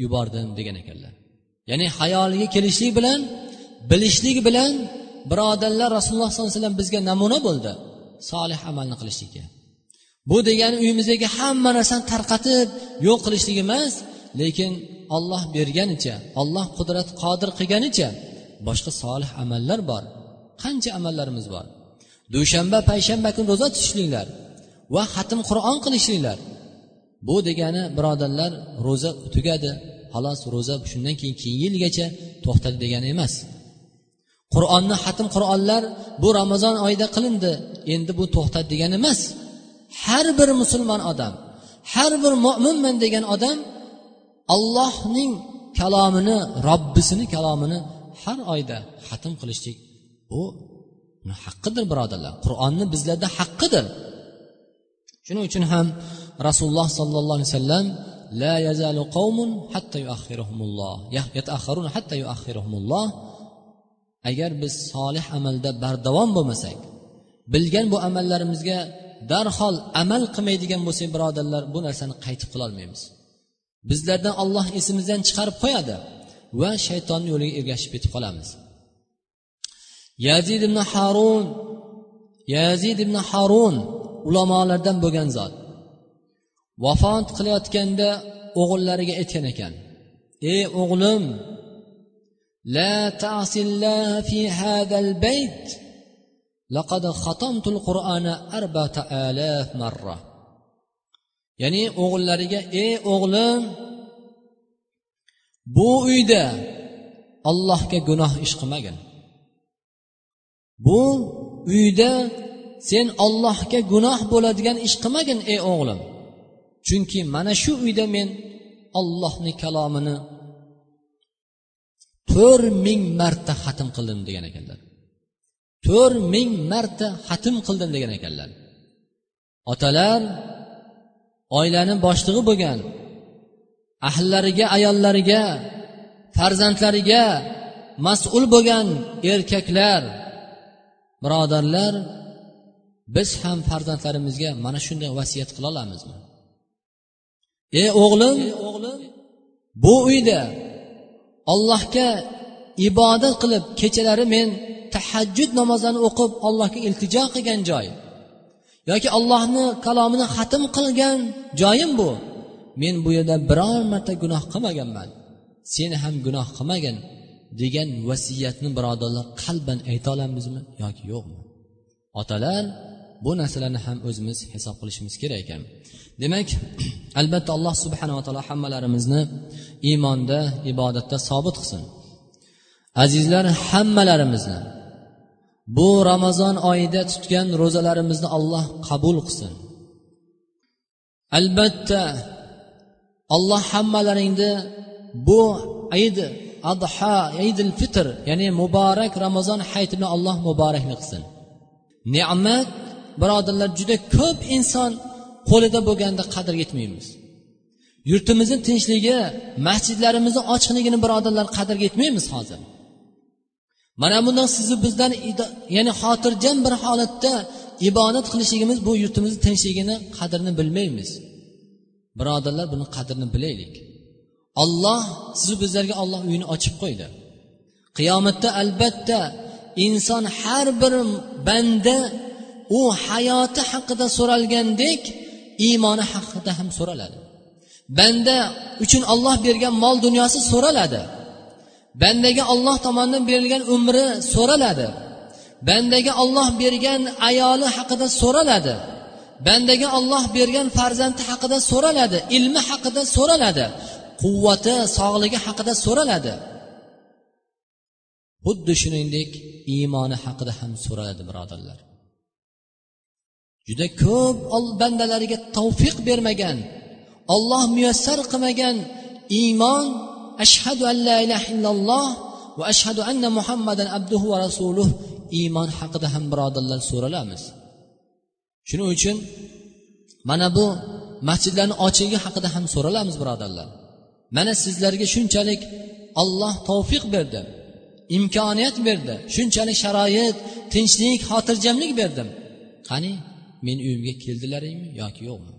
yubordim degan ekanlar. Ya'ni hayoliga kelishlik bilan bilishlik bilan birodarlar rasululloh sollallohu alayhi vasallam bizga namuna bo'ldi. Solih amalni qilishlikka. Bu degani uyimizdagi hamma narsani tarqatib yo'q qilishlik emas lekin olloh berganicha olloh qudrat qodir qilganicha boshqa solih amallar bor. Qancha amallarimiz bor? Dushanba payshanba kuni ro'za tutishliklar va xatm qur'on qilishliklar. Bu degani birodarlar ro'za tugadi. Xolos ro'za shundan keyin keyingi yilgacha to'xtadi degani emas. Qur'onni xatm qur'onlar bu ramazon oyida qilindi endi bu to'xtadi degani emas. Har bir musulmon odam har bir mo'minman degan odam allohning kalomini robbisini kalomini har oyda xatm qilishlik bu haqqidir birodarlar. Qur'onni bizlarda haqqidir. Shuning uchun ham rasululloh sollallohu alayhi vasallam لا يزال قوم حتى يؤخرهم الله يتأخرون حتى يؤخرهم الله agar biz solih amalda bardavom bo'lmasak bilgan bu amallarimizga darhol amal qilmaydigan bo'lsak birodarlar bu narsani qaytib qilolmaymiz bizlardan olloh esimizdan chiqarib qo'yadi va shaytonni yo'liga ergashib ketib qolamiz yazid ibn harun yazid ibn harun ulamolardan bo'lgan zot Vafot qilayotganda o'g'illariga aytgan ekan ey o'g'lim la ta'sillah fi hadal bayt. Laqad khatamtul qur'ana arbata alaf marra. Ya'ni o'g'illariga ey o'g'lim bu uyda allohga gunoh ish qilmagin. Bu uyda sen ollohga gunoh bo'ladigan ish qilmagin ey o'g'lim. Chunki mana shu uyda men ollohni kalomini to'rt ming marta xatm qildim degan ekanlar. To'rt ming marta xatm qildim degan ekanlar. Otalar oilani boshlig'i bo'lgan ahllariga ayollariga farzandlariga mas'ul bo'lgan erkaklar birodarlar biz ham farzandlarimizga mana shunday vasiyat qila olamizmi? Ey o'g'lim bu uyda ollohga ibodat qilib kechalari men tahajjud namozlarini o'qib allohga iltijo qilgan joy yoki allohni kalomini xatm qilgan joyim bu. Men bu yerda biror marta gunoh qilmaganman. Sen ham gunoh qilmagin degan vasiyatni birodarlar qalban ayta olamizmi yoki yo'qmi? Otalar bu narsalarni ham o'zimiz hisob qilishimiz kerak ekan. Demak albatta alloh subhanava taolo hammalarimizni iymonda ibodatda sobit qilsin. Azizlar hammalarimizni bu ramazon oyida tutgan ro'zalarimizni alloh qabul qilsin. Albatta alloh hammalaringni bu ayd adha aydil fitr ya'ni muborak ramazon hayitini alloh muborakni qilsin. Ne'mat birodarlar juda ko'p inson qo'lida bo'lganda qadr yetmaymiz. Yurtimizni tinchligi masjidlarimizni ochiqligini birodarlar qadrga yetmaymiz hozir. Mana bundan sizni bizdan ya'ni xotirjam bir holatda ibodat qilishligimiz bu yurtimizni tinchligini qadrini bilmaymiz. Birodarlar buni qadrini bilaylik. Olloh sizni bizlarga olloh uyini ochib qo'ydi. Qiyomatda albatta inson har bir banda u hayoti haqida so'ralgandek iymoni haqida ham so'raladi. Banda uchun olloh bergan mol dunyosi so'raladi. Bandaga olloh tomonidan berilgan umri so'raladi. Bandaga olloh bergan ayoli haqida so'raladi. Bandaga olloh bergan farzandi haqida so'raladi. Ilmi haqida so'raladi. Quvvati sog'ligi haqida so'raladi. Xuddi shuningdek iymoni haqida ham so'raladi birodarlar. Juda ko'p bandalariga tavfiq bermagan olloh muyassar qilmagan iymon ashhadu an la ilaha illalloh va ashhadu anna muhammadan abduhu va rasuluh iymon haqida ham birodarlar so'ralamiz shuning uchun mana bu masjidlarni ochligi haqida ham so'ralamiz birodarlar. Mana sizlarga shunchalik olloh tavfiq berdi imkoniyat berdi shunchalik sharoit tinchlik xotirjamlik berdim. Qani? Meni uyimga keldilaringmi yoki yo'qmi?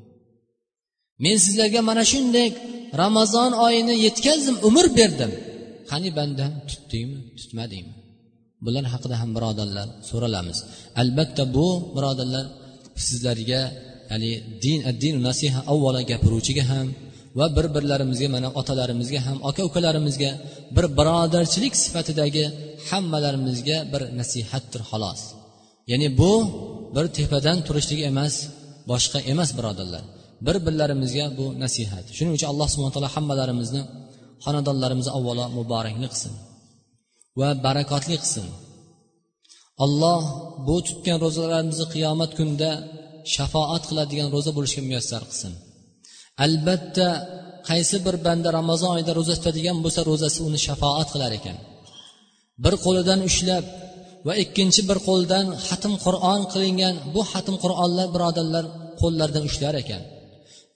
Men sizlarga mana shunday ramazon oyini yetkazdim umr berdim. Qani bandam tutdingmi tutmadingmi? Bular haqida ham birodarlar so'ralamiz. Albatta bu birodarlar sizlarga ya'ni din din nasiha avvalo gapiruvchiga ham va bir birlarimizga mana otalarimizga ham aka ukalarimizga bir birodarchilik sifatidagi hammalarimizga bir nasihatdir xolos. Ya'ni bu bir tepadan turishlik emas boshqa emas birodarlar. Bir birlarimizga bu nasihat. Shuning uchun alloh subhana taolo hammalarimizni xonadonlarimizni avvalo muborakli qilsin va barakotli qilsin. Alloh bu tutgan ro'zalarimizni qiyomat kunida shafoat qiladigan ro'za bo'lishga muyassar qilsin. Albatta qaysi bir banda ramazon oyida ro'za tutadigan bo'lsa ro'zasi uni shafoat qilar ekan. Bir qo'lidan ushlab va ikkinchi bir qo'ldan xatm qur'on qilingan bu xatm qur'onlar birodarlar qo'llaridan ushlar ekan.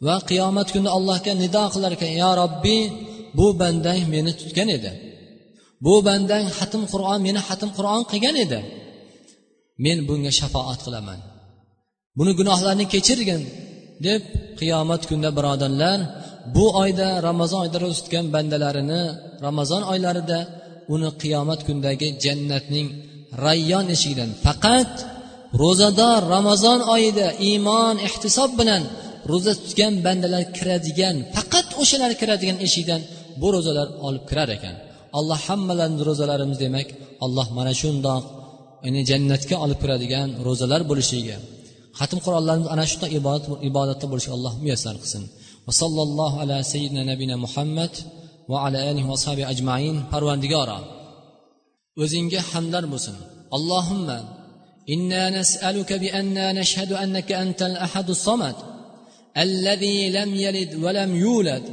Va qiyomat kuni allohga nido qilar ekan yo robbiy bu bandang meni tutgan edi. Bu bandang xatm qur'on meni xatm qur'on qilgan edi. Men bunga shafoat qilaman. Buni gunohlarini kechirgin deb qiyomat kunida birodarlar bu oyda ramazon oyida ro'za tutgan bandalarini ramazon oylarida uni qiyomat kundagi jannatning rayyon eshigidan. Faqat ro'zador ramazon oyida iymon ehtisob bilan ro'za tutgan bandalar kiradigan faqat o'shalar kiradigan eshikdan bu ro'zalar olib kirar ekan. Alloh hammalarni ro'zalarimiz demak alloh mana shundoq ya'ni jannatga olib kiradigan ro'zalar bo'lishiga xatm qur'onlarimiz ana shunday ibodat ibodatda bo'lishiga alloh muyassar qilsin. Va sallallohu ala sayyidina nabina muhammad va ala alihi va ashabi ajmain. Parvandigoro o'zingga hamdlar bo'lsin allohimma إنا نسألك بأننا نشهد أنك أنت الأحد الصمد الذي لم يلد ولم يولد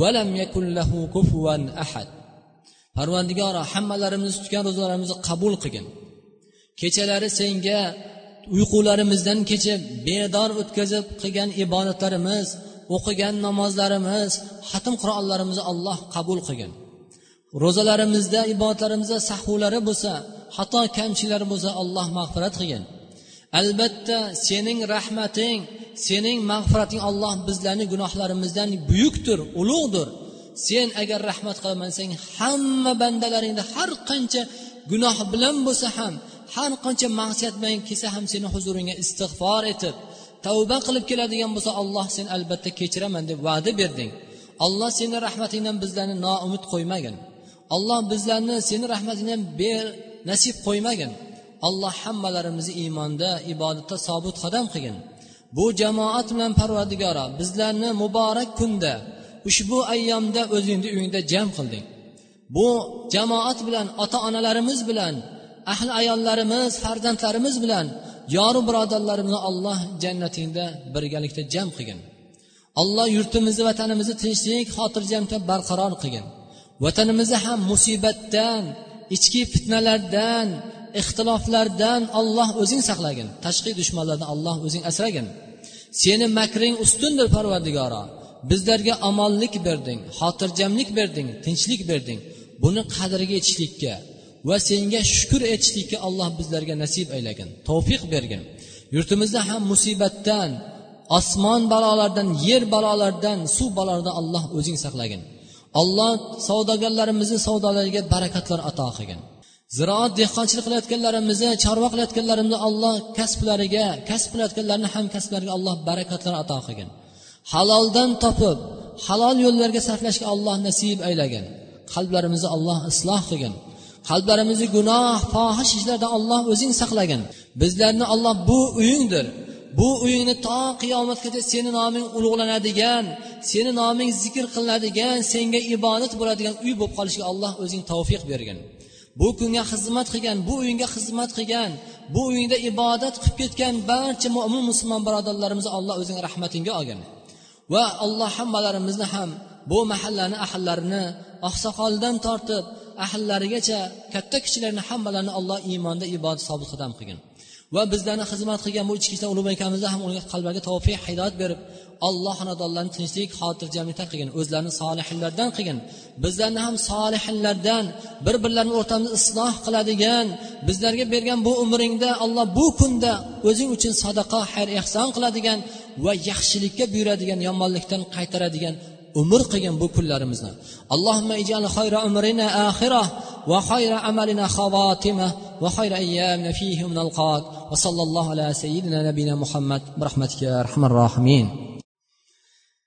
ولم يكن له كفوا أحد parvandigoro hammalarimizni tutgan ro'zalarimizni qabul qilgin kechalari senga uyqularimizdan kechib bedor o'tkazib qilgan ibodatlarimiz o'qigan namozlarimiz xatm qur'onlarimizni alloh qabul qilgin Ro'zalarimizda ibodatlarimizda sahvlari bo'lsa xato kamchiliklari bo'lsa alloh mag'firat qilgin. Albatta sening rahmating sening mag'firating alloh bizlarni gunohlarimizdan buyukdir ulug'dir. Sen agar rahmat qilmasang hamma bandalaringda har qancha gunoh bilan bo'lsa ham har qancha ma'siyat bilan kelsa ham seni huzuringga istig'for etib tavba qilib keladigan bo'lsa alloh sen albatta kechiraman deb va'da berding. Alloh seni rahmatingdan bizlarni noumid qo'ymagin. Alloh bizlarni seni rahmatingdan ber nasib qo'ymagin. Alloh hammalarimizni iymonda ibodatda sobit qadam qilgin. Bu jamoat bilan parvardigoro bizlarni muborak kunda ushbu ayyomda o'zingni uyingda jam qilding. Bu jamoat bilan ota onalarimiz bilan ahli ayollarimiz farzandlarimiz bilan yoru birodarlarimizni alloh jannatingda birgalikda jam qilgin. Alloh yurtimizni vatanimizni tinchlik xotirjamda barqaror qilgin. Vatanimizni ham musibatdan ichki fitnalardan ixtiloflardan olloh o'zing saqlagin. Tashqi dushmanlardan alloh o'zing asragin. Seni makring ustundir parvardigoro. Bizlarga omonlik berding xotirjamlik berding tinchlik berding. Buni qadriga yetishlikka va senga shukur etishlikka alloh bizlarga nasib aylagin tavfiq bergin. Yurtimizda ham musibatdan osmon balolardan yer balolaridan suv balolaridan alloh o'zing saqlagin. Alloh savdogarlarimizni savdolariga barakatlar ato qilgin. Ziroat dehqonchilik qilayotganlarimizni chorva qilayotganlarimizni alloh kasblariga kasb qilayotganlarni ham kasblariga alloh barakatlar ato qilgin. Haloldan topib halol yo'llarga sarflashga alloh nasib aylagin qalblarimizni alloh isloh qilgin. Qalblarimizni gunoh fohish ishlardan alloh o'zing saqlagin. Bizlarni alloh bu uyingdir. Bu uyingni to qiyomatgacha seni noming ulug'lanadigan seni noming zikr qilinadigan senga ibodat bo'ladigan uy bo'lib qolishiga alloh o'zing tavfiq bergin. Bu kunga xizmat qilgan bu uyga xizmat qilgan bu uyingda ibodat qilib ketgan barcha mo'min musulmon birodarlarimizni alloh o'zing rahmatingga olgin. Va alloh hammalarimizni ham bu mahallani ahllarini oqsoqoldan tortib ahllarigacha katta kichilarni hammalarini alloh iymonda ibodat sobit qadam qilgin. Va bizlarni xizmat qilgan bu ichki ishlar ulug' akamizni ham ularga qalbiga tavfiq hidoyat berib alloh xonadonlarni tinchlik xotirjamlikdan qilgin o'zlarini solihinlardan qilgin. Bizlarni ham solihinlardan bir birlarini o'rtamizni isloh qiladigan bizlarga bergan bu umringda alloh bu kunda o'zing uchun sadaqa xayr ehson qiladigan va yaxshilikka buyuradigan yomonlikdan qaytaradigan umr qilgin bu kunlarimizni allohimma ijal xayra umrina axira va xayra amalina xavotima va xayra ayyamina fihi nalqak va sallallohu ala sayyidina nabina muhammad rahmatika arhamar rohimin